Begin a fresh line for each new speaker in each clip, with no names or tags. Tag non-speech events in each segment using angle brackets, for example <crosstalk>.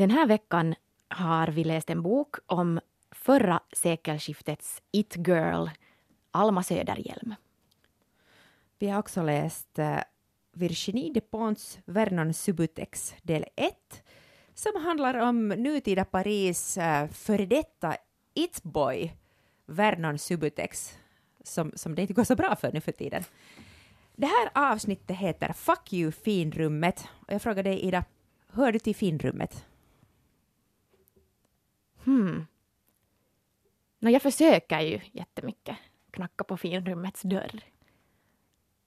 Den här veckan har vi läst en bok om förra sekelskiftets it-girl, Alma Söderhjelm.
Vi har också läst eh, Virginie de Ponts Vernon Subutex del 1 som handlar om nutida Paris eh, före detta it-boy Vernon Subutex som, som det inte går så bra för nu för tiden. Det här avsnittet heter Fuck you finrummet och jag frågar dig Ida, hör du till finrummet?
Hmm. No, jag försöker ju jättemycket knacka på finrummets dörr.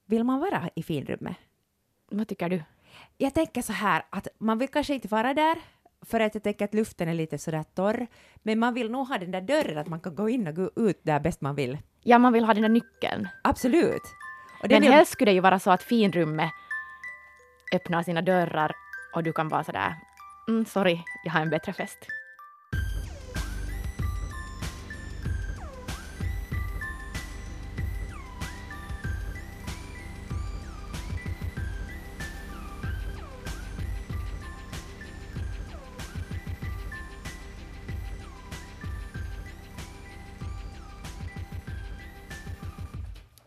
Vill man vara i finrummet?
Vad tycker du?
Jag tänker så här att man vill kanske inte vara där för att jag tänker att luften är lite sådär torr, men man vill nog ha den där dörren att man kan gå in och gå ut där bäst man vill.
Ja, man vill ha den där nyckeln.
Absolut.
Och men vill... helst skulle det ju vara så att finrummet öppnar sina dörrar och du kan vara sådär mm, sorry, jag har en bättre fest.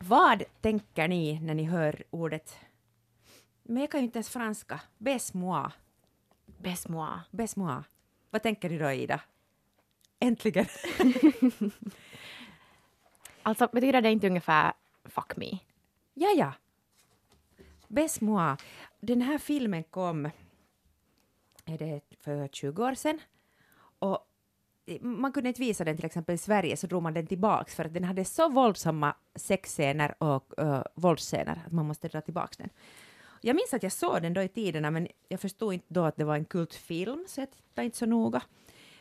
Vad tänker ni när ni hör ordet men jag kan ju inte ens franska. Baisse-moi.
Baisse-moi.
Baisse-moi. Vad tänker du då, Ida? Äntligen! <laughs>
alltså, betyder det inte ungefär fuck me?
Ja, ja. Baisse-moi. Den här filmen kom är det för 20 år sedan. Och man kunde inte visa den till exempel i Sverige, så drog man den tillbaks för att den hade så våldsamma sexscener och uh, våldsscener att man måste dra tillbaks den. Jag minns att jag såg den då i tiderna, men jag förstod inte då att det var en kultfilm, så jag tittade inte så noga.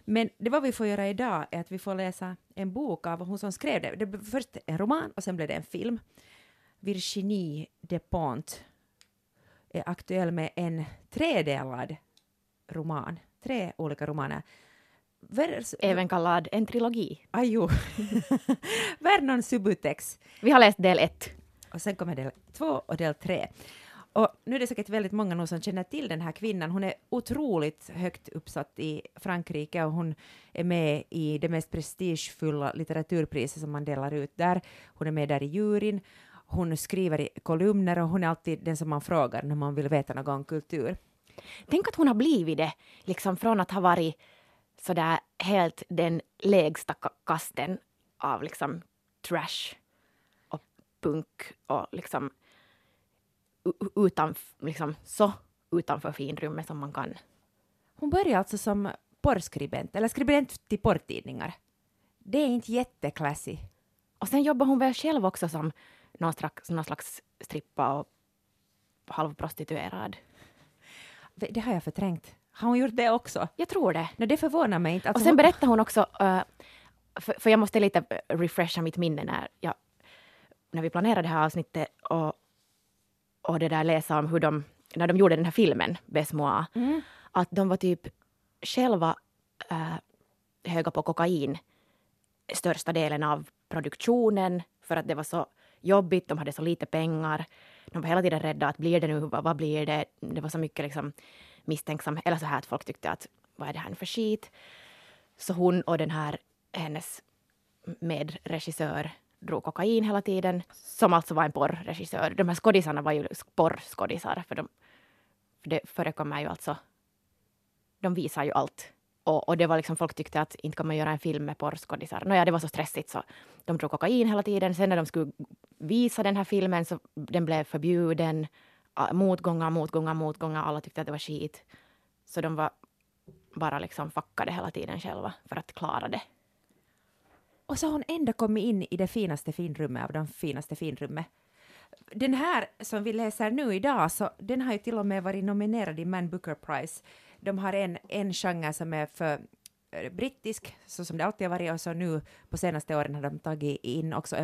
Men det vad vi får göra idag är att vi får läsa en bok av hon som skrev det. Det blev först en roman och sen blev det en film. Virginie Despont är aktuell med en tredelad roman, tre olika romaner.
Vers Även kallad en trilogi.
Ajo. <laughs> Vernon Subutex.
Vi har läst del ett.
Och sen kommer del två och del tre. Och nu är det säkert väldigt många som känner till den här kvinnan. Hon är otroligt högt uppsatt i Frankrike och hon är med i det mest prestigefulla litteraturpriset som man delar ut där. Hon är med där i juryn. Hon skriver i kolumner och hon är alltid den som man frågar när man vill veta något om kultur.
Tänk att hon har blivit det, liksom från att ha varit sådär helt den lägsta kasten av liksom trash och punk och liksom utan, liksom, så utanför finrummet som man kan.
Hon började alltså som porrskribent, eller skribent till porrtidningar. Det är inte jätteklassy.
Och sen jobbar hon väl själv också som någon slags, någon slags strippa och halvprostituerad.
Det har jag förträngt. Har hon gjort det också?
Jag tror det.
Nej, det förvånar mig inte.
Alltså, och sen berättar hon också, uh, för, för, jag måste lite refresha mitt minne när, jag, när vi planerade det här avsnittet och och det där läsa om hur de, när de gjorde den här filmen, Besmoa, mm. att de var typ själva äh, höga på kokain största delen av produktionen för att det var så jobbigt, de hade så lite pengar. De var hela tiden rädda att blir det nu, vad, vad blir det? Det var så mycket liksom misstänksam, eller så här att folk tyckte att vad är det här för skit? Så hon och den här hennes medregissör drog kokain hela tiden, som alltså var en porrregissör. De här skådisarna var ju porrskådisar, för, de, för det förekommer ju alltså... De visar ju allt. Och, och, det var liksom, folk tyckte att inte kan man göra en film med porrskådisar. Nåja, det var så stressigt så de drog kokain hela tiden. Sen när de skulle visa den här filmen så den blev förbjuden. Motgångar, motgångar, motgångar. Alla tyckte att det var skit. Så de var bara liksom fuckade hela tiden själva för att klara det.
Och så har hon ändå kommit in i det finaste finrummet av de finaste finrummet. Den här som vi läser nu idag, så den har ju till och med varit nominerad i Man Booker Prize. De har en, en genre som är för eh, brittisk, så som det alltid har varit, och så nu på senaste åren har de tagit in också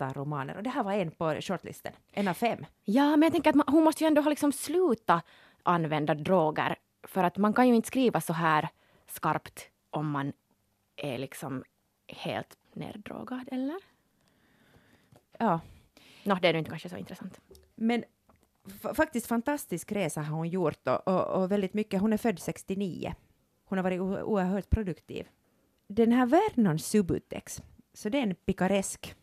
översatta romaner. Och det här var en på shortlisten, en av fem.
Ja, men jag tänker att man, hon måste ju ändå ha liksom slutat använda droger, för att man kan ju inte skriva så här skarpt om man är liksom helt neddrogad, eller?
Ja.
Nå, det är inte kanske så intressant.
Men faktiskt fantastisk resa har hon gjort och, och, och, väldigt mycket. Hon är född 69. hon har varit oerhört produktiv. Den här Vernon Subutex, så det är en pikaresk.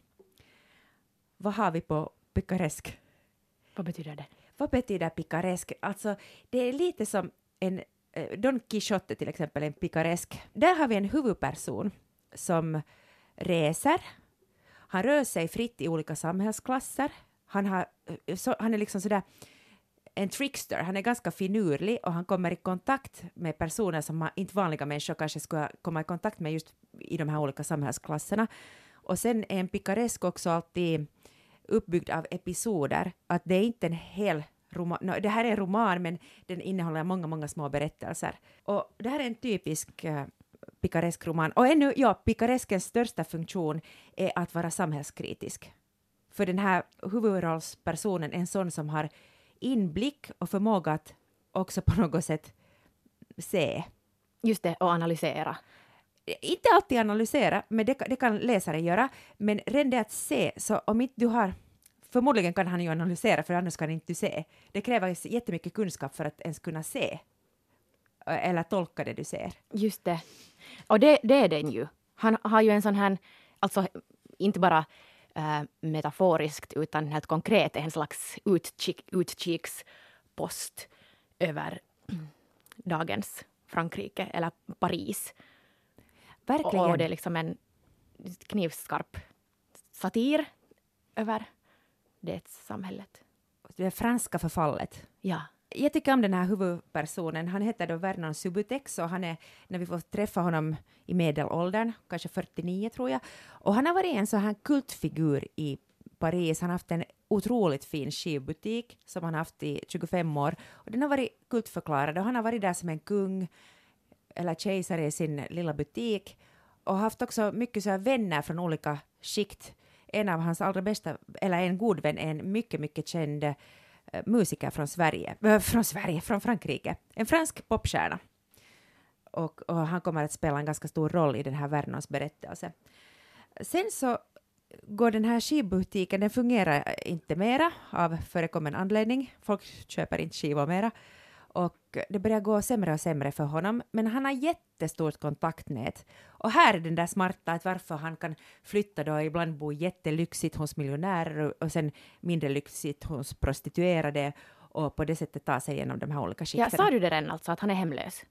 Vad har vi på pikaresk?
Vad betyder det?
Vad betyder pikaresk? Alltså, det är lite som en eh, Don Quixote till exempel, en pikaresk. Där har vi en huvudperson som reser. Han rör sig fritt i olika samhällsklasser. Han, har, eh, så, han är liksom sådär en trickster. Han är ganska finurlig och han kommer i kontakt med personer som inte vanliga människor kanske skulle komma i kontakt med just i de här olika samhällsklasserna. Och sen är en pikaresk också alltid uppbyggd av episoder, att det är inte en hel roman, no, det här är en roman men den innehåller många, många små berättelser. Och det här är en typisk eh, uh, pikaresk roman. Och ännu, ja, pikareskens största funktion är att vara samhällskritisk. För den här huvudrollspersonen är en sån som har inblick och förmåga att också på något sätt se.
Just det, och analysera.
Inte alltid analysera, men det, det kan läsaren göra. Men redan det att se, så om inte du har Förmodligen kan han ju analysera, för annars kan inte du se. Det kräver jättemycket kunskap för att ens kunna se eh, eller tolka det du ser.
Just det. Och det, det är den ju. Han har ju en sån här, alltså inte bara äh, metaforiskt utan helt konkret en slags utkik, utkikspost över <clears throat> dagens Frankrike eller Paris.
Verkligen.
Och, och det är liksom en knivskarp satir över det samhället.
Det franska förfallet.
Ja.
Jag tycker om den här huvudpersonen. Han heter då Vernon Subutex och han är, när vi får träffa honom i medelåldern, kanske 49 tror jag, och han har varit en sån här kultfigur i Paris. Han har haft en otroligt fin skivbutik som han haft i 25 år och den har varit kultförklarad och han har varit där som en kung eller kejsare i sin lilla butik och haft också mycket så vänner från olika skikt en av hans allra bästa, eller en god vän, är en mycket, mycket känd uh, musiker från Sverige, uh, från Sverige, från Frankrike, en fransk popstjärna. Och, och, han kommer att spela en ganska stor roll i den här Vernons berättelse. Sen så går den här skivbutiken, den fungerar inte mera av förekommen anledning. Folk köper inte skivor mera och det börjar gå sämre och sämre för honom, men han har jättestort kontaktnät. Och här är den där smarta att varför han kan flytta då ibland bo jättelyxigt hos miljonärer och sen mindre lyxigt hos prostituerade och på det sättet ta sig igenom de här olika skikten.
Ja, sa du det redan alltså, att han är hemlös?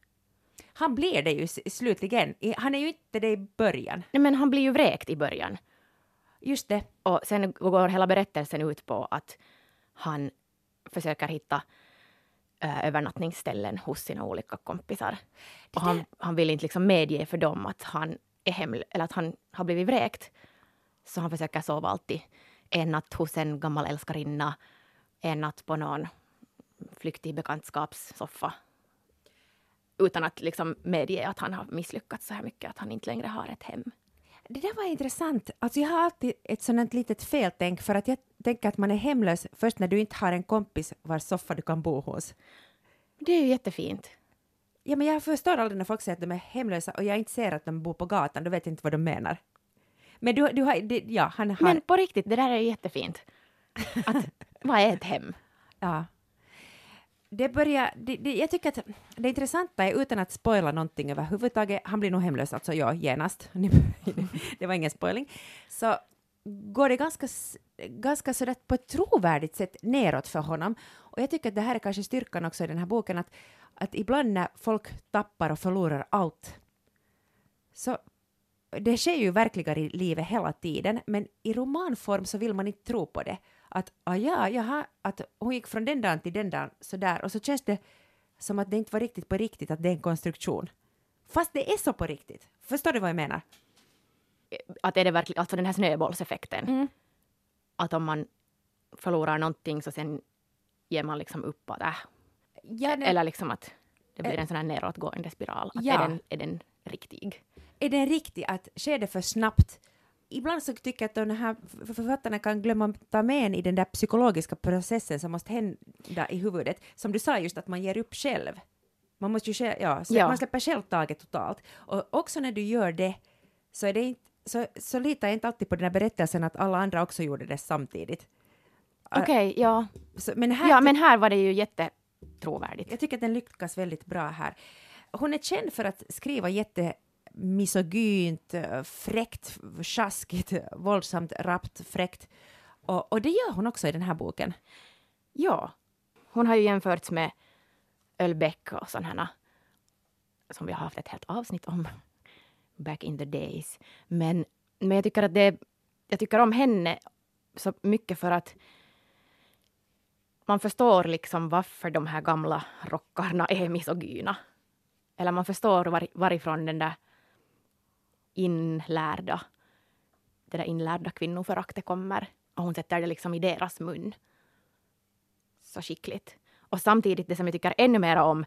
Han blir det ju slutligen. Han är ju inte det i början.
Nej, men han blir ju vräkt i början.
Just det.
Och sen går hela berättelsen ut på att han försöker hitta övernattningsställen hos sina olika kompisar. Och han, han vill inte liksom medge för dem att han är heml eller att han har blivit vräkt. Så han försöker sova alltid en natt hos en gammal älskarinna, en natt på någon flyktig bekantskapssoffa utan att liksom medge att han har misslyckats så här mycket, att han inte längre har ett hem.
Det där var intressant. Alltså jag har alltid ett sådant litet feltänk för att jag tänker att man är hemlös först när du inte har en kompis vars soffa du kan bo hos.
Det är ju jättefint.
Ja, men jag förstår aldrig när folk säger att de är hemlösa och jag inte ser att de bor på gatan, då vet jag inte vad de menar. Men du, du har, det, ja, han har...
Men på riktigt, det där är ju jättefint. Att, vad är ett hem?
Ja. Det börjar, det, det, jag tycker att det intressanta är, utan att spoila någonting överhuvudtaget, han blir nog hemlös, alltså ja, genast, <laughs> det var ingen spoiling, så går det ganska, ganska sådär på ett trovärdigt sätt neråt för honom. Och jag tycker att det här är kanske styrkan också i den här boken, att, att ibland när folk tappar och förlorar allt, så det sker ju verkligen i livet hela tiden, men i romanform så vill man inte tro på det. Att ah, ja, jaha, att hon gick från den dagen till den dagen sådär, och så känns det som att det inte var riktigt på riktigt, att det är en konstruktion. Fast det är så på riktigt. Förstår du vad jag menar?
Att är det verkligen, alltså den här snöbollseffekten.
Mm.
Att om man förlorar någonting så sen ger man liksom upp att äh.
Ja,
Eller liksom att det blir en sån här nedåtgående spiral. Att
Ja.
är, den, är den riktig?
är den riktig att sker det för snabbt? Ibland så tycker jag att de här författarna kan glömma att ta med en i den där psykologiska processen som måste hända i huvudet. Som du sa just att man ger upp själv. Man måste ju själv, ja,
Ja.
man släpper själv taget totalt. Och också när du gör det så är det inte så, så litar jag inte alltid på den här berättelsen att alla andra också gjorde det samtidigt. Äh,
Okej, ja.
Så, men här
Ja, men här var det ju jättetrovärdigt.
jag tycker att den lyckas väldigt bra här. hon är känd för att skriva jättemisogynt, misogynt, eh, fräckt, sjaskigt, eh, våldsamt, rappt, fräckt. Och, och det gör hon också i den här boken.
Ja. Hon har ju jämförts med Ölbeck och sådana som vi har haft ett helt avsnitt om back in the days. Men, men jag tycker att det, jag tycker om henne så mycket för att man förstår liksom varför de här gamla rockarna är misogyna. Eller man förstår var, varifrån den där inlärda, det där inlärda kvinnoföraktet kommer. Och hon sätter det liksom i deras mun. Så skickligt. Och samtidigt, det som jag tycker ännu mer om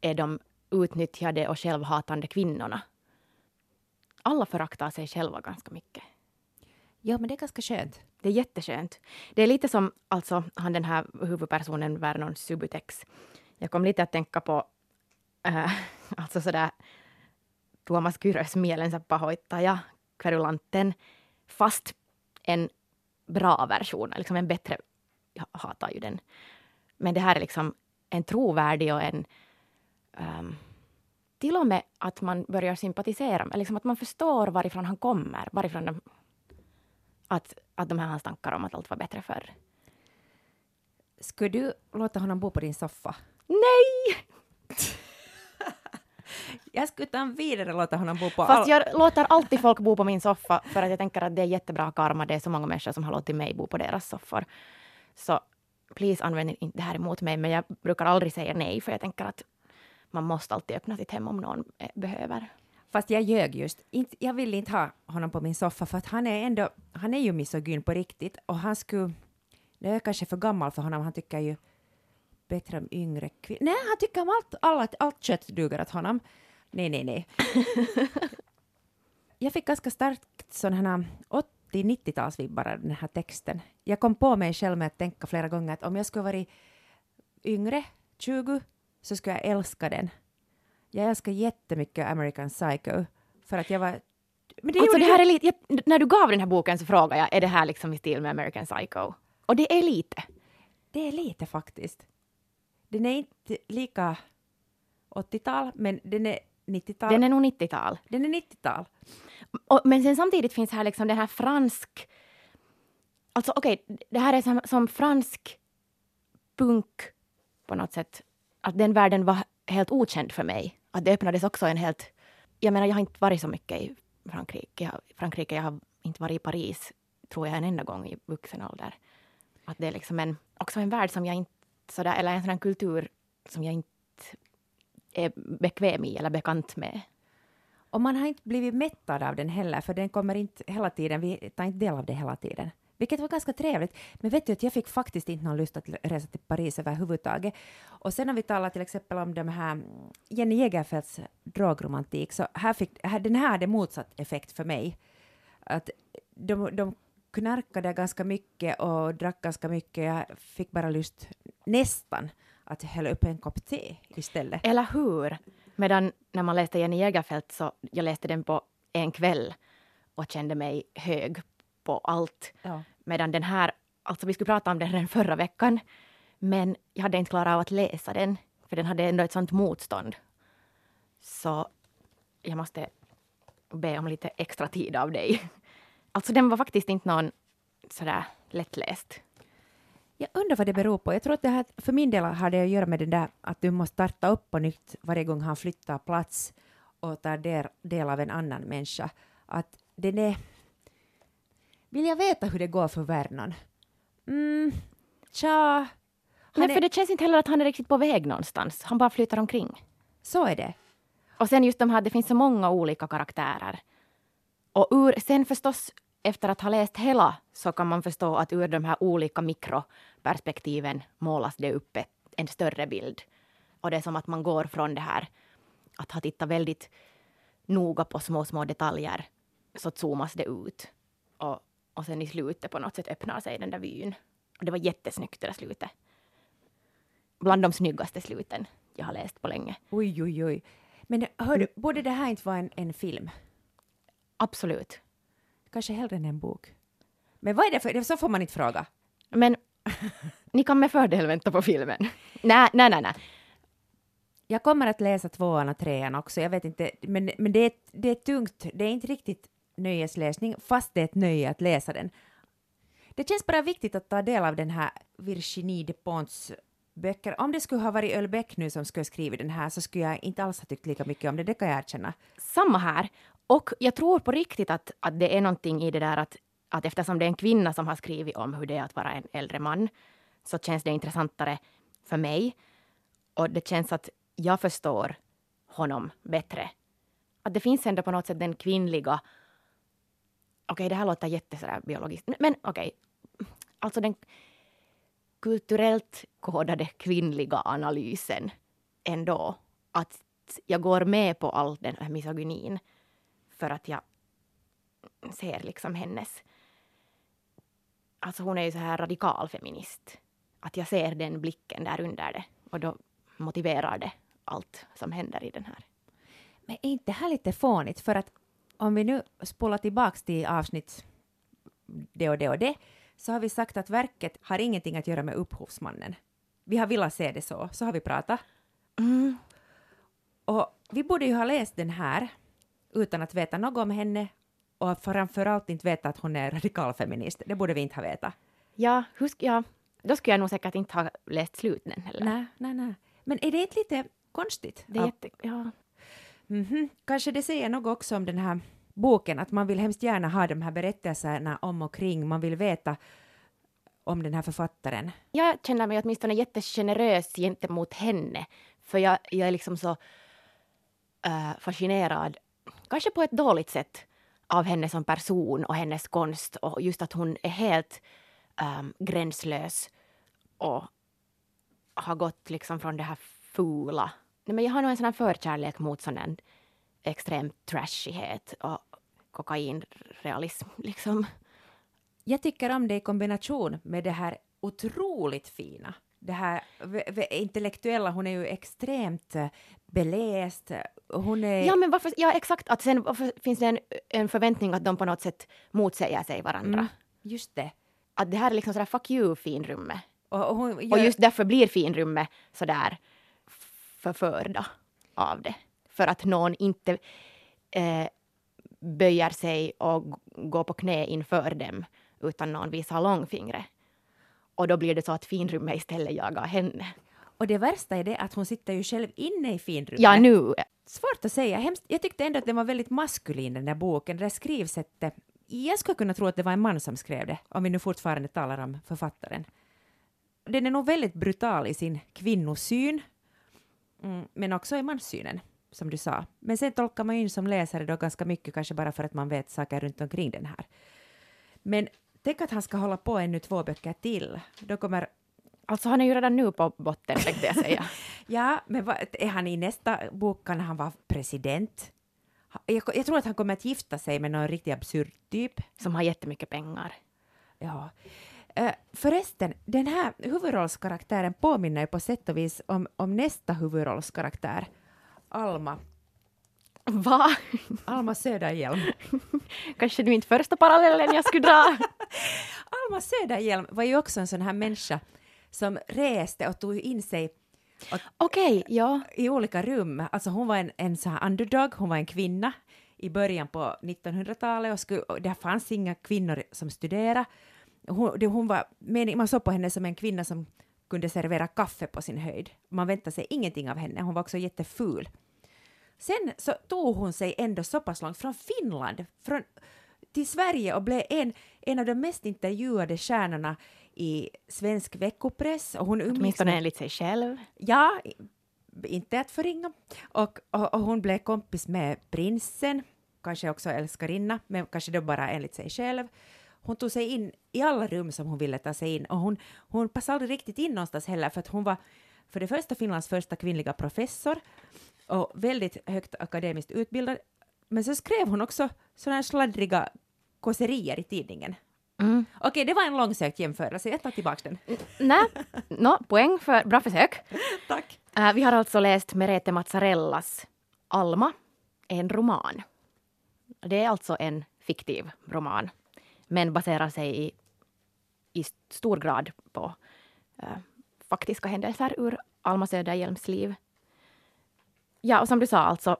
är de utnyttjade och självhatande kvinnorna. Alla föraktar sig själva ganska mycket.
Ja, men det är ganska skönt.
Det är jätteskönt. Det är lite som alltså, han den här huvudpersonen Vernon Subutex. Jag kom lite att tänka på äh, <laughs> alltså sådär Tuomas Kyrös mielensä pahoittaja, kverulanten, fast en bra version, liksom en bättre, jag hatar ju den. Men det här är liksom en trovärdig och en um, till och med att man börjar sympatisera liksom att man förstår varifrån han kommer, varifrån de, att, att de här hans tankar om att allt var bättre förr.
Skulle du låta honom bo på din soffa?
Nej!
Jag skulle ta vidare låta honom bo på...
Fast jag låter alltid folk bo på min soffa för att jag tänker att det är jättebra karma. Det är så många människor som har låtit mig bo på deras soffor. Så please använd inte det här emot mig, men jag brukar aldrig säga nej, för jag tänker att man måste alltid öppna sitt hem om någon eh, behöver.
Fast jag ljög just. jag vill inte ha honom på min soffa för att han är ändå, han är ju misogyn på riktigt och han skulle, det är kanske för gammal för honom, han tycker ju bättre om yngre kvinnor. Nej, han tycker om allt, allt, allt kött duger åt honom. Nej, nej, nej. <laughs> jag fick ganska starkt sådana 80-90-talsvibbar av den här texten. Jag kom på mig själv med att tänka flera gånger att om jag skulle varit yngre, 20, så skulle jag älska den. Jag älskar jättemycket American Psycho för att jag var
men det, alltså, det här är lite, jag, när du gav den här boken så frågade jag, är det här liksom i stil med American Psycho? Och det är lite.
Det är lite faktiskt. Den är inte lika 80-tal, men den är 90-tal.
Den är nog 90-tal.
Den är 90-tal.
men sen samtidigt finns här liksom den här fransk... Alltså okej, okay, det här är som, som fransk punk på något sätt att den världen var helt okänd för mig. Att det öppnades också en helt... Jag menar, jag har inte varit så mycket i Frankrike. Jag, Frankrike, jag har inte varit i Paris, tror jag, en enda gång i vuxen ålder. Att det är liksom en, också en värld som jag inte... Sådär, eller en sån kultur som jag inte är bekväm i eller bekant med.
Och man har inte blivit mättad av den heller, för den kommer inte hela tiden, vi tar inte del av det hela tiden vilket var ganska trevligt. Men vet du att jag fick faktiskt inte någon lust att resa till Paris överhuvudtaget. Och sen när vi talar till exempel om de här mm, Jenny Jägerfeldts drogromantik, så här fick, här, den här hade motsatt effekt för mig. Att de, de knarkade ganska mycket och drack ganska mycket. Jag fick bara lust, nästan, att hälla upp en kopp te istället.
Eller hur? Medan när man läste Jenny Jägerfeld så jag läste den på en kväll och kände mig hög på allt. Ja. Medan den här, alltså vi skulle prata om den redan förra veckan, men jag hade inte klarat av att läsa den, för den hade ändå ett sånt motstånd. Så jag måste be om lite extra tid av dig. Alltså den var faktiskt inte någon sådär lättläst.
Jag undrar vad det beror på. Jag tror att det här, för min del har det att göra med det där att du måste starta upp på nytt varje gång han flyttar plats och tar del, del av en annan människa. Att den är vill jag veta hur det går för Vernon? Mm, tja...
Nej, är... för det känns inte heller att han är riktigt på väg någonstans. Han bara flyter omkring.
Så är det.
Och sen just de här, det finns så många olika karaktärer. Och ur, sen förstås, efter att ha läst hela, så kan man förstå att ur de här olika mikroperspektiven målas det upp ett, en större bild. Och det är som att man går från det här att ha tittat väldigt noga på små, små detaljer, så zoomas det ut. Och och sen i slutet på något sätt öppnar sig den där vyn. Och det var jättesnyggt det där slutet. Bland de snyggaste sluten jag har läst på länge.
Oj, oj, oj. Men hör du, borde det här inte vara en, en film?
Absolut.
Kanske hellre än en bok. Men vad är det för, så får man inte fråga.
Men ni kan med fördel vänta på filmen. Nej, nej, nej, nej.
Jag kommer att läsa tvåan och trean också, jag vet inte, men, men det, är, det är tungt, det är inte riktigt nöjesläsning, fast det är ett nöje att läsa den. Det känns bara viktigt att ta del av den här Virginie de Ponts böcker. Om det skulle ha varit Ölbeck nu som skulle ha skrivit den här så skulle jag inte alls ha tyckt lika mycket om det, det kan jag erkänna.
Samma här. Och jag tror på riktigt att, att det är någonting i det där att, att eftersom det är en kvinna som har skrivit om hur det är att vara en äldre man så känns det intressantare för mig. Och det känns att jag förstår honom bättre. Att det finns ändå på något sätt den kvinnliga... Okej, okay, det här låter jättebiologiskt, men okej. Okay. Alltså den kulturellt kodade kvinnliga analysen ändå. Att jag går med på all den här misogynin för att jag ser liksom hennes... Alltså hon är ju så här radikal feminist. Att jag ser den blicken där under det och då motiverar det allt som händer i den här.
Men är inte det här lite fånigt? För att om vi nu spolar tillbaks till avsnitt det och det och det, så har vi sagt att verket har ingenting att göra med upphovsmannen. Vi har velat se det så, så har vi pratat.
Mm.
Och vi borde ju ha läst den här utan att veta något om henne och framförallt inte veta att hon är radikalfeminist. Det borde vi inte ha vetat.
Ja, husk, ja, då skulle jag nog säkert inte ha läst sluten heller.
Nej, nej, nej. Men är det inte lite konstigt?
Det är jätte, ja.
Mm -hmm. Kanske det säger något också om den här boken, att man vill hemskt gärna ha de här berättelserna om och kring, man vill veta om den här författaren.
Jag känner mig åtminstone jättegenerös gentemot henne, för jag, jag är liksom så uh, fascinerad, kanske på ett dåligt sätt, av henne som person och hennes konst och just att hon är helt um, gränslös och har gått liksom från det här fula. Nej, men jag har nog en sån här förkärlek mot sån extrem trashighet och kokainrealism. <laughs> Liksom.
Jag tycker om det i kombination med det här otroligt fina. Det här intellektuella, hon är ju extremt eh, beläst. Hon är...
Ja, men varför, ja exakt, att sen finns det en, en förväntning att de på något sätt motsäger sig varandra. Mm,
just det.
Att det här är liksom sådär fuck you finrummet.
Och, och, hon,
jag... och just därför blir finrummet sådär förförda av det. För att någon inte eh, böjer sig och går på knä inför dem, utan någon visar långfingret. Och då blir det så att finrummet istället jagar henne.
Och det värsta är det att hon sitter ju själv inne i finrummet.
Ja, nu.
Svårt att säga. Hemskt. Jag tyckte ändå att den var väldigt maskulin, den där boken. Det där skrivsättet. Jag skulle kunna tro att det var en man som skrev det, om vi nu fortfarande talar om författaren. Den är nog väldigt brutal i sin kvinnosyn, mm, men också i manssynen som du sa. Men sen tolkar man in som läsare då ganska mycket, kanske bara för att man vet saker runt omkring den här. Men tänk att han ska hålla på ännu två böcker till. Då kommer...
Alltså han är ju redan nu på botten, tänkte jag säga. <laughs>
ja, men vad, är han i nästa bok, kan han vara president? Jag, jag, tror att han kommer att gifta sig med någon riktigt absurd typ.
Som har jättemycket pengar.
Ja. Uh, förresten, den här huvudrollskaraktären påminner ju på sätt och vis om, om nästa huvudrollskaraktär Alma.
Va?
Alma Söderhjelm. <laughs>
Kanske du inte första parallellen jag skulle dra. <laughs>
Alma Söderhjelm var ju också en sån här människa som reste och tog in sig
Okej, okay, ja.
i olika rum. Alltså hon var en, en sån här underdog, hon var en kvinna i början på 1900-talet och, skulle, och det fanns inga kvinnor som studerade. Hon, det, hon var, man såg på henne som en kvinna som kunde servera kaffe på sin höjd. Man väntade sig ingenting av henne, hon var också jätteful. Sen så tog hon sig ändå så pass långt från Finland från, till Sverige och blev en, en av de mest intervjuade stjärnorna i svensk veckopress. Och hon
Åtminstone enligt sig själv.
Ja, inte att förringa. Och, och, och, hon blev kompis med prinsen, kanske också älskarinna, men kanske då bara enligt sig själv. Hon tog sig in i alla rum som hon ville ta sig in och hon, hon passade aldrig riktigt in någonstans heller för att hon var för det första Finlands första kvinnliga professor och väldigt högt akademiskt utbildad. Men så skrev hon också sådana här sladdriga kåserier i tidningen. Mm. Okej, det var en långsökt jämförelse. Jag tar tillbaka den.
Nej, no, poäng för bra försök. <laughs>
Tack.
Uh, vi har alltså läst Merete Mazzarellas Alma, en roman. Det är alltså en fiktiv roman, men baserar sig i, i stor grad på uh, faktiska händelser ur Alma Söderhjelms liv. Ja, och som du sa, alltså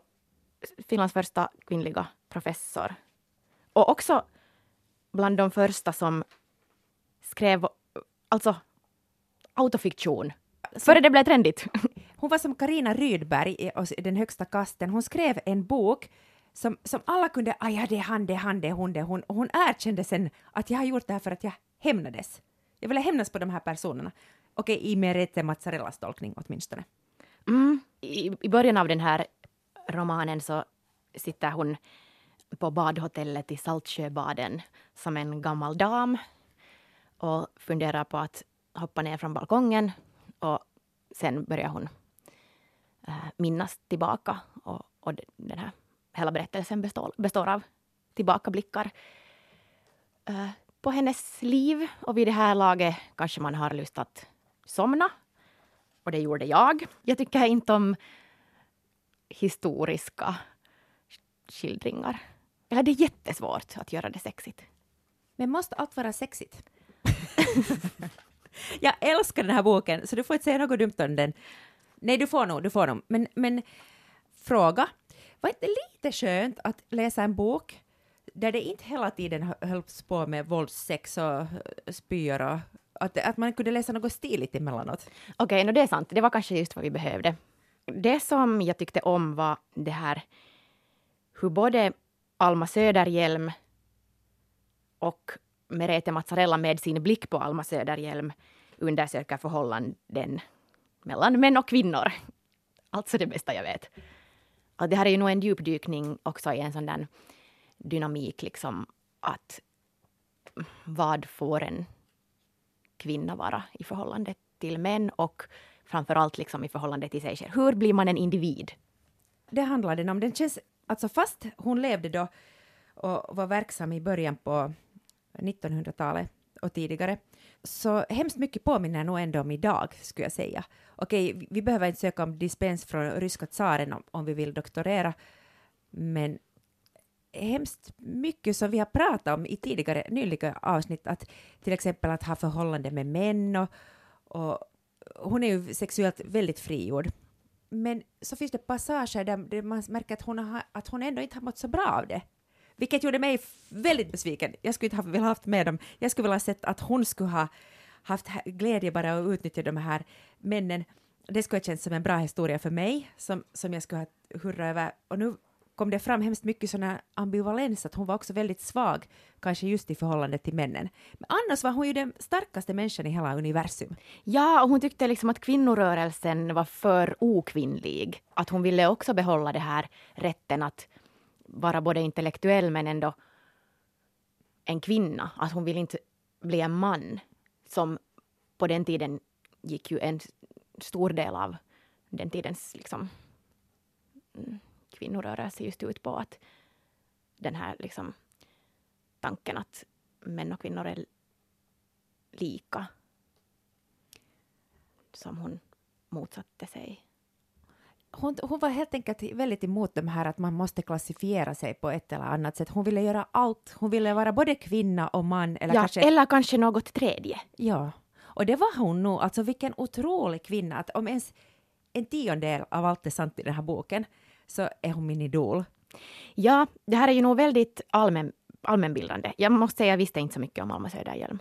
Finlands första kvinnliga professor. Och också bland de första som skrev alltså autofiktion. Före det blev trendigt. <laughs>
Hon var som Karina Rydberg i Den högsta kasten. Hon skrev en bok som, som alla kunde, ah, ja det är han, det är han, det är hon, det är hon. Och hon erkände sen att jag har gjort det här för att jag hämnades. Jag ville hämnas på de här personerna. Okej, i Merete Mazzarellas tolkning åtminstone.
Mm. I, I början av den här romanen så sitter hon på badhotellet i Saltsjöbaden som en gammal dam och funderar på att hoppa ner från balkongen och sen börjar hon äh, minnas tillbaka och, och den här hela berättelsen består, består av tillbakablickar äh, på hennes liv och vid det här laget kanske man har lust att somna och det gjorde jag. Jag tycker inte om historiska skildringar. Eller det är jättesvårt att göra det sexigt.
Men måste allt vara sexigt? <laughs> jag älskar den här boken, så du får inte säga något dumt om den. Nej, du får nog, du får nog. Men, men fråga, var inte lite skönt att läsa en bok där det inte hela tiden hö- hölls på med våldssex och spyor och att, att man kunde läsa något stiligt emellanåt?
Okej, okay, det är sant. Det var kanske just vad vi behövde. Det som jag tyckte om var det här hur både Alma Söderhjelm och Merete Mazzarella med sin blick på Alma Söderhjelm undersöker förhållanden mellan män och kvinnor. Alltså det bästa jag vet. Och det här är ju nog en djupdykning också i en sån där dynamik, liksom att vad får en kvinna vara i förhållande till män och framför allt liksom i förhållande till sig själv. Hur blir man en individ?
det handlar den om. Den känns, alltså fast hon levde då och var verksam i början på 1900-talet och tidigare, så hemskt mycket påminner nog ändå om idag, skulle jag säga. Okej, vi- vi behöver inte söka om dispens från ryska tsaren om, om vi vill doktorera, men hemskt mycket som vi har pratat om i tidigare nyliga avsnitt, att till exempel att ha förhållande med män och, och hon är ju sexuellt väldigt frigjord. Men så finns det passager där, man märker att hon, har, att hon ändå inte har mått så bra av det. Vilket gjorde mig väldigt besviken. Jag skulle inte ha velat haft med dem. Jag skulle vilja ha sett att hon skulle ha haft glädje bara att utnyttja de här männen. Det skulle ha känts som en bra historia för mig, som, som jag skulle ha hurrat över. Och nu kom det fram hemskt mycket sån ambivalens, att hon var också väldigt svag, kanske just i förhållande till männen. Men annars var hon ju den starkaste människan i hela universum.
Ja, och hon tyckte liksom att kvinnorörelsen var för okvinnlig. Att hon ville också behålla det här rätten att vara både intellektuell men ändå en kvinna. Att hon ville inte bli en man som på den tiden gick ju en stor del av den tidens liksom, mm, kvinnorörelse just ut på att den här liksom, tanken att män och kvinnor är lika som hon motsatte sig.
hon, hon var helt enkelt väldigt emot de här att man måste klassifiera sig på ett eller annat sätt. Hon ville göra allt. Hon ville vara både kvinna och man. Eller
ja,
kanske,
eller kanske något tredje.
ja. Och det var hon nog. Alltså vilken otrolig kvinna. Att om ens en tiondel av allt är sant i den här boken så är hon min idol.
Ja, det här är ju nog väldigt allmän, allmänbildande. Jag måste säga, jag visste inte så mycket om Alma Söderhjelm.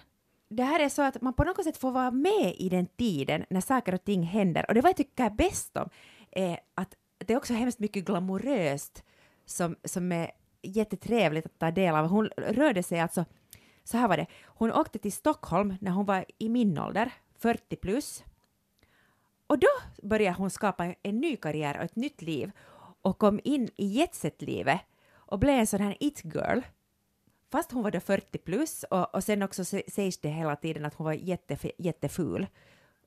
Det här är så att man på något sätt får vara med i den tiden när saker och ting händer. Och det vad jag tycker är bäst om är att det är också hemskt mycket glamoröst som, som är jättetrevligt att ta del av. Hon rörde sig alltså, så här var det, hon åkte till Stockholm när hon var i min ålder, 40 plus. Och då började hon skapa en ny karriär och ett nytt liv och kom in i jetset-livet och blev en sån här it-girl. Fast hon var då 40 plus och, och sen också sä- sägs det hela tiden att hon var jättef jätteful.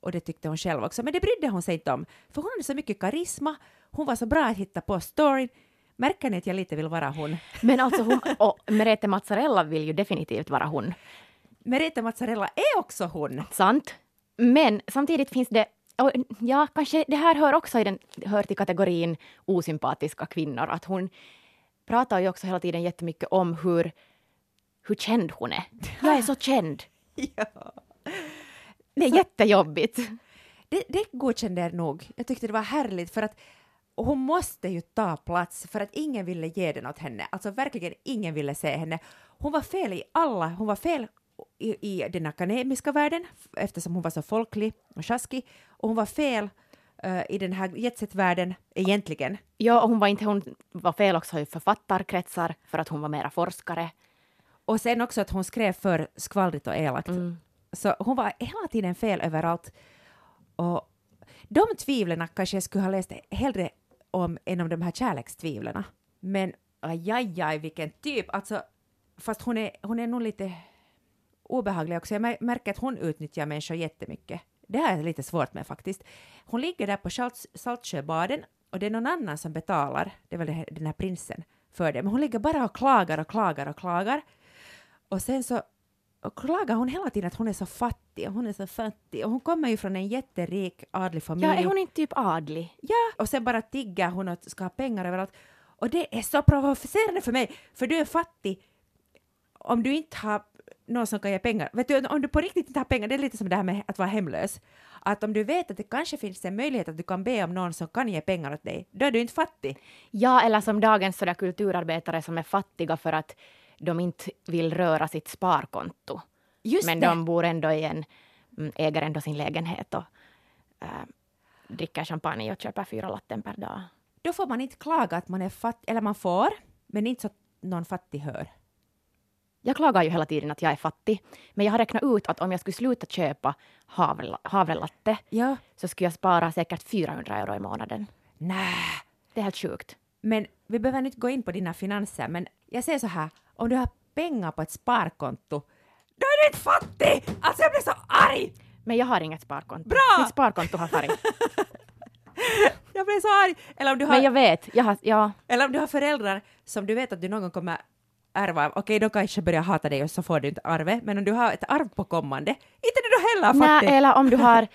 Och det tyckte hon själv också, men det brydde hon sig inte om. För hon hade så mycket karisma, hon var så bra att hitta på storyn. Märker ni att jag lite vill vara hon?
Men alltså hon, och Merete Mazzarella vill ju definitivt vara hon.
Merete Mazzarella är också hon!
Sant. Men samtidigt finns det och ja, kanske det här hör också i den, hör till kategorin osympatiska kvinnor. Att hon pratar ju också hela tiden jättemycket om hur, hur känd hon är. Jag är så känd. <laughs>
Ja.
Det är jättejobbigt.
Det, det godkände jag nog. Jag tyckte det var härligt för att Och hon måste ju ta plats för att ingen ville ge den åt henne. Alltså verkligen ingen ville se henne. Hon var fel i alla, hon var fel i, i den akademiska världen eftersom hon var så folklig och sjaskig. Och hon var fel uh, i den här jetset-världen egentligen.
Ja, och hon var, inte, hon var fel också i författarkretsar för att hon var mera forskare.
Och sen också att hon skrev för skvallrigt och elakt.
Mm.
Så hon var hela tiden fel överallt. Och de tvivlen kanske jag skulle ha läst hellre om än om de här kärlekstvivlen. Men ajajaj, vilken typ! Alltså, fast hon är, hon är nog lite obehaglig också. Jag märker att hon utnyttjar människor jättemycket. Det här är lite svårt med faktiskt. Hon ligger där på Salt, Saltsjöbaden och det är någon annan som betalar, det är väl här, den här prinsen, för det. Men hon ligger bara och klagar och klagar och klagar. Och sen så och klagar hon hela tiden att hon är så fattig och hon är så fattig och hon kommer ju från en jätterik adlig familj.
Ja, är hon inte typ adlig?
Ja, och sen bara tigger hon och ska ha pengar överallt. Och det är så provocerande för mig, för du är fattig om du inte har någon som kan ge pengar. Vet du, om du på riktigt inte har pengar, det är lite som det här med att vara hemlös. Att om du vet att det kanske finns en möjlighet att du kan be om någon som kan ge pengar åt dig, då är du inte fattig.
Ja, eller som dagens sådär kulturarbetare som är fattiga för att de inte vill röra sitt sparkonto.
Just
Men
det.
de bor ändå i en, mm, äger ändå sin lägenhet och äh, dricker champagne och köper fyra latten per dag.
Då får man inte klaga att man är fattig, eller man får, men inte så att någon fattig hör.
Jag klagar ju hela tiden att jag är fattig, men jag har räknat ut att om jag skulle sluta köpa havre, havrelatte
Ja.
så skulle jag spara säkert 400 euro i månaden.
Nä.
Det är helt sjukt.
Men vi behöver inte gå in på dina finanser, men jag säger så här, om du har pengar på ett sparkonto, då är du inte fattig! Alltså jag blir så arg!
Men jag har inget sparkonto.
Bra!
Mitt sparkonto har farit. <laughs>
Jag blir så arg! Eller om du har,
Men jag vet, jag har, ja,
eller om du har föräldrar som du vet att du någon gång kommer ärva, okej de kanske börjar hata dig och så får du inte arvet, men om du har ett arv på kommande, inte du då heller fattig!
Nej, eller om du har...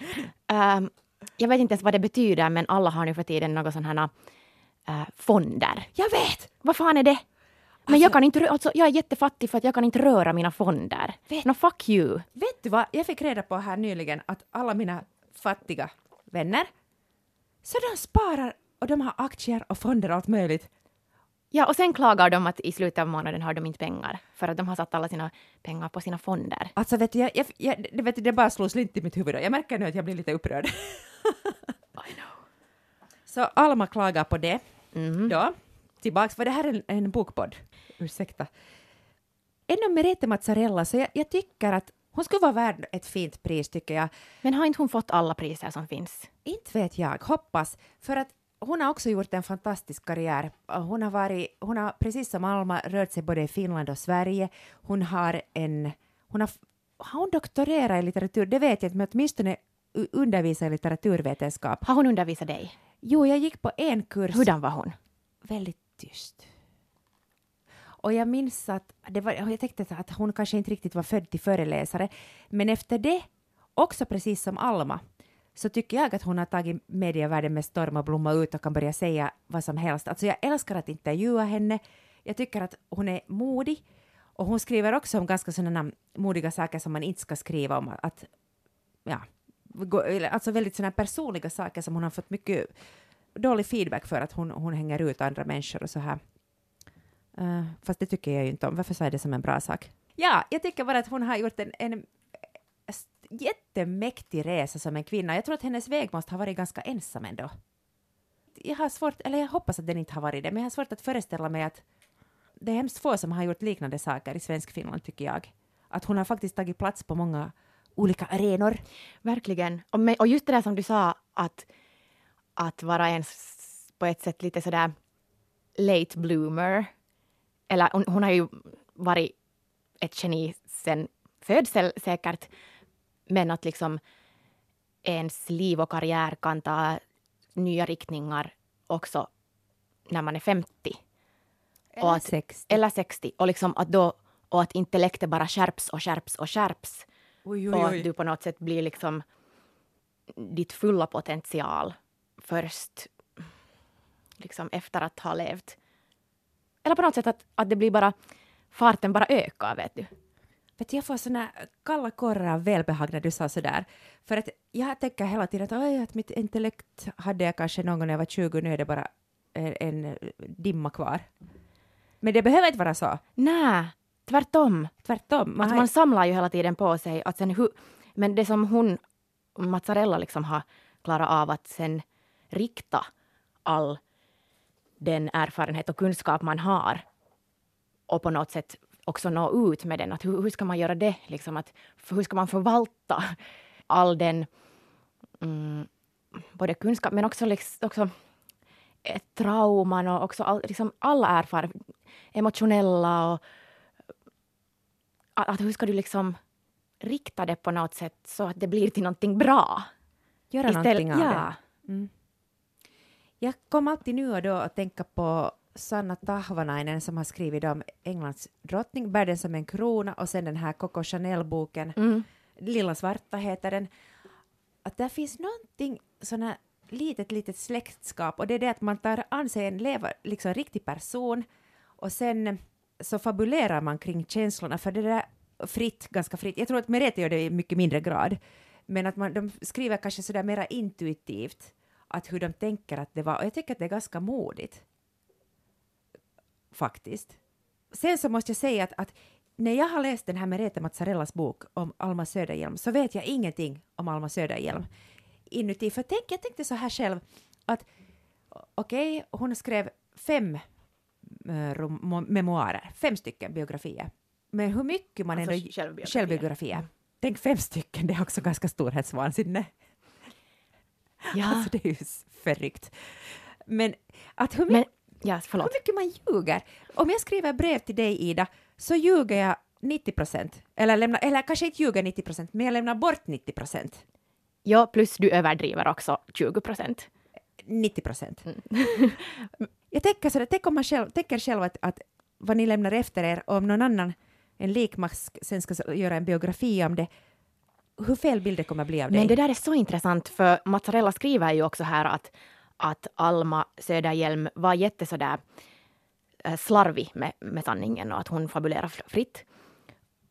ehm, <laughs> jag vet inte ens vad det betyder, men alla har nu för tiden några sådana här äh, fonder.
Jag vet!
Vad fan är det? Men
Alltså-
jag kan inte, alltså, jag är jättefattig för att jag kan inte röra mina fonder.
Vet-
No fuck you.
Vet du vad, jag fick reda på här nyligen att alla mina fattiga vänner, så de sparar och de har aktier och fonder och allt möjligt.
Ja, och sen klagar de att i slutet av månaden har de inte pengar för att de har satt alla sina pengar på sina fonder.
Alltså vet du, jag, jag, jag, det, vet du, det bara slår slint i mitt huvud. Jag märker nu att jag blir lite upprörd. <laughs>
I know.
Så Alma klagar på det.
Mhm.
Ja, tillbaks, för det här är en, en bokpodd. Ursäkta. Ännu Merete Mazzarella, så jag, jag tycker att hon skulle vara värd ett fint pris, tycker jag.
Men har inte hon fått alla priser som finns?
Inte vet jag, hoppas. För att hon har också gjort en fantastisk karriär. Hon har, varit, hon har precis som Alma rört sig både i Finland och Sverige. Hon har en... Hon har, har hon doktorerat i litteratur? Det vet jag inte, men åtminstone undervisat i litteraturvetenskap.
Har hon undervisat dig?
Jo, jag gick på en kurs.
Hurdan var hon?
Väldigt tyst. Och jag minns att det var, jag tänkte att hon kanske inte riktigt var född till föreläsare, men efter det, också precis som Alma, så tycker jag att hon har tagit medievärlden med storm och blomma ut och kan börja säga vad som helst. Alltså jag älskar att intervjua henne. Jag tycker att hon är modig och hon skriver också om ganska sådana modiga saker som man inte ska skriva om. Att, ja, alltså väldigt sådana personliga saker som hon har fått mycket dålig feedback för att hon, hon hänger ut andra människor och så här. Uh, fast det tycker jag ju inte om. Varför sa jag det som en bra sak? Ja, jag tycker bara att hon har gjort en, en jättemäktig resa som en kvinna. Jag tror att hennes väg måste ha varit ganska ensam ändå. Jag har svårt, eller jag hoppas att den inte har varit det, men jag har svårt att föreställa mig att det är hemskt få som har gjort liknande saker i svensk Finland, tycker jag. Att hon har faktiskt tagit plats på många olika arenor.
Verkligen. Och, med, och just det där som du sa, att, att vara en på ett sätt lite sådär late bloomer. Eller hon, hon har ju varit ett geni sen födsel säkert. Men att liksom ens liv och karriär kan ta nya riktningar också när man är 50.
Eller
att-
60.
Eller 60. Och, liksom att då, och att intellektet bara skärps och skärps och skärps.
Oj,
och att du på något sätt blir liksom ditt fulla potential först liksom efter att ha levt. Eller på något sätt att, att det blir bara farten bara ökar, vet du.
Vet du, jag får såna kalla kårar av välbehag när du sa sådär. För att jag tänker hela tiden att, oj, att mitt intellekt hade jag kanske någon gång när jag var 20, nu är det bara en, en dimma kvar. Men det behöver inte vara så.
Nej, tvärtom.
Tvärtom. Man
Att man samlar ju hela tiden på sig. Att sen hu- men det som hon, Mazzarella, liksom har klarat av att sen rikta all den erfarenhet och kunskap man har och på något sätt också nå ut med den. Att hur, hur ska man göra det? Liksom att, hur ska man förvalta all den mm, både kunskap men också, liksom, också trauman och också all, liksom alla erfarenheter, emotionella och att, att hur ska du liksom rikta det på något sätt så att det blir till någonting bra?
göra någonting av
ja.
det. Mm. Jag kom alltid nu och då att tänka på Sanna Tahvanainen som har skrivit om Englands drottning, Bär den som en krona och sen den här Coco Chanel-boken,
Mm.
Lilla svarta heter den. Att där finns någonting såna litet, litet släktskap och det är det att man tar an sig en leva, liksom riktig person och sen så fabulerar man kring känslorna för det där fritt, ganska fritt. Jag tror att Merete gör det i mycket mindre grad, men att man, de skriver kanske sådär mera intuitivt att hur de tänker att det var och jag tycker att det är ganska modigt. Faktiskt. Sen så måste jag säga att, att när jag har läst den här Merete Mazzarellas bok om Alma Söderhjelm så vet jag ingenting om Alma Söderhjelm inuti. För tänk, jag tänkte så här själv att okej, hon skrev fem eh, memoarer, fem stycken biografier. Men hur mycket man
Alltså
ändå...
självbiografier.
Självbiografier. Tänk fem stycken, det är också ganska storhetsvansinne.
Ja. <laughs>
Alltså det är ju förryckt. Men att hur, my-
Men, ja, förlåt.
hur mycket man ljuger. Om jag skriver brev till dig Ida så ljuger jag 90 procent. Eller, lämnar, eller kanske inte ljuger 90 procent, men jag lämnar bort 90 procent.
Ja, plus du överdriver också 20 procent.
90 procent. <laughs> jag tänker sådär, tänk om man själv, tänker själv att, att vad ni lämnar efter er och om någon annan, en likmask, sen ska göra en biografi om det, hur fel bild det kommer bli av dig.
Men det där är så intressant, för Mazzarella skriver ju också här att, att Alma Söderhjelm var jätte sådär eh, slarvig med, med sanningen och att hon fabulerar fritt.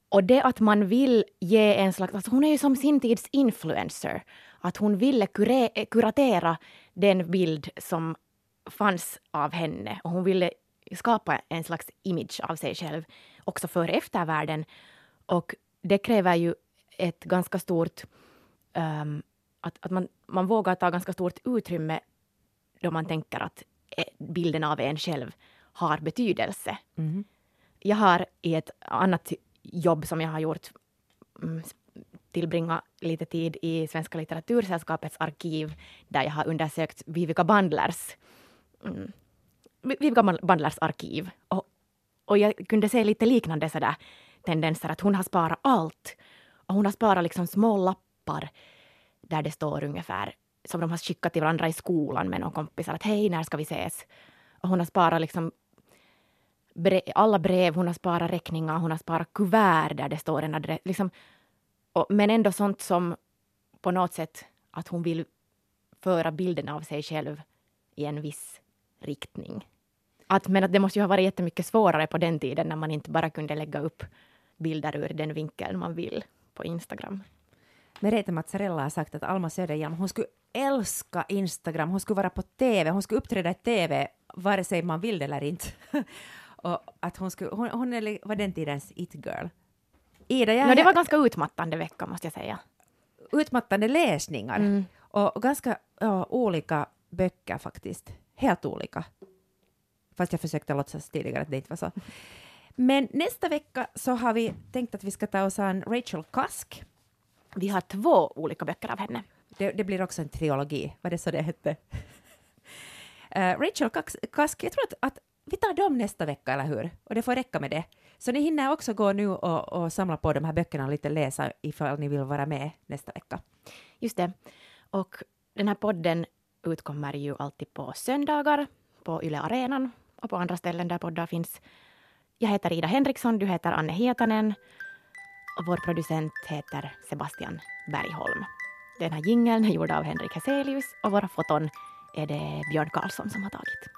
Och det att man vill ge en slags... Alltså hon är ju som sin tids influencer. Att hon ville kure, eh, kuratera den bild som fanns av henne och hon ville skapa en slags image av sig själv också för eftervärlden. Och det kräver ju ett ganska stort... Um, att att man, man vågar ta ganska stort utrymme då man tänker att eh, bilden av en själv har betydelse.
Mhm.
Jag har i ett annat jobb som jag har gjort mm, tillbringat lite tid i Svenska litteratursällskapets arkiv där jag har undersökt Vivica Bandlers, mm, Vivica Bandlers arkiv. Och, och jag kunde se lite liknande sådär tendenser att hon har sparat allt. Och hon har sparat liksom små lappar där det står ungefär som de har skickat till varandra i skolan med någon kompisar att hej, när ska vi ses? Och hon har sparat liksom brev, alla brev, hon har sparat räkningar, hon har sparat kuvert där det står en adress. Liksom, och, men ändå sånt som på något sätt att hon vill föra bilden av sig själv i en viss riktning. Att, men att det måste ju ha varit jättemycket svårare på den tiden när man inte bara kunde lägga upp bilder ur den vinkeln man vill på Instagram.
Merete Mazzarella har sagt att Alma Söderhjelm, hon skulle älska Instagram, hon skulle vara på TV, hon skulle uppträda i TV vare sig man vill det eller inte. <laughs> och att hon, skulle, hon, hon var den tidens it-girl. Ida, jag
No, det var ganska utmattande vecka måste jag säga.
utmattande läsningar
Mm.
och, och ganska ja, olika böcker faktiskt. Helt olika. Fast jag försökte låtsas tidigare att det inte var så. <laughs> Men nästa vecka så har vi tänkt att vi ska ta oss an Rachel Cusk.
Vi har två olika böcker av henne.
Det, det blir också en trilogi, var det så det hette? <laughs> Eh, Rachel Cusk, jag tror att, att vi tar dem nästa vecka, eller hur? Och det får räcka med det. Så ni hinner också gå nu och, och samla på de här böckerna och lite läsa ifall ni vill vara med nästa vecka.
Just det. Och den här podden utkommer ju alltid på söndagar på Yle Arenan och på andra ställen där poddar finns. Jag heter Ida Henriksson, du heter Anne Hietanen vår producent heter Sebastian Bergholm. Den här jingeln är gjord av Henrik Heselius och våra foton är det Björn Karlsson som har tagit.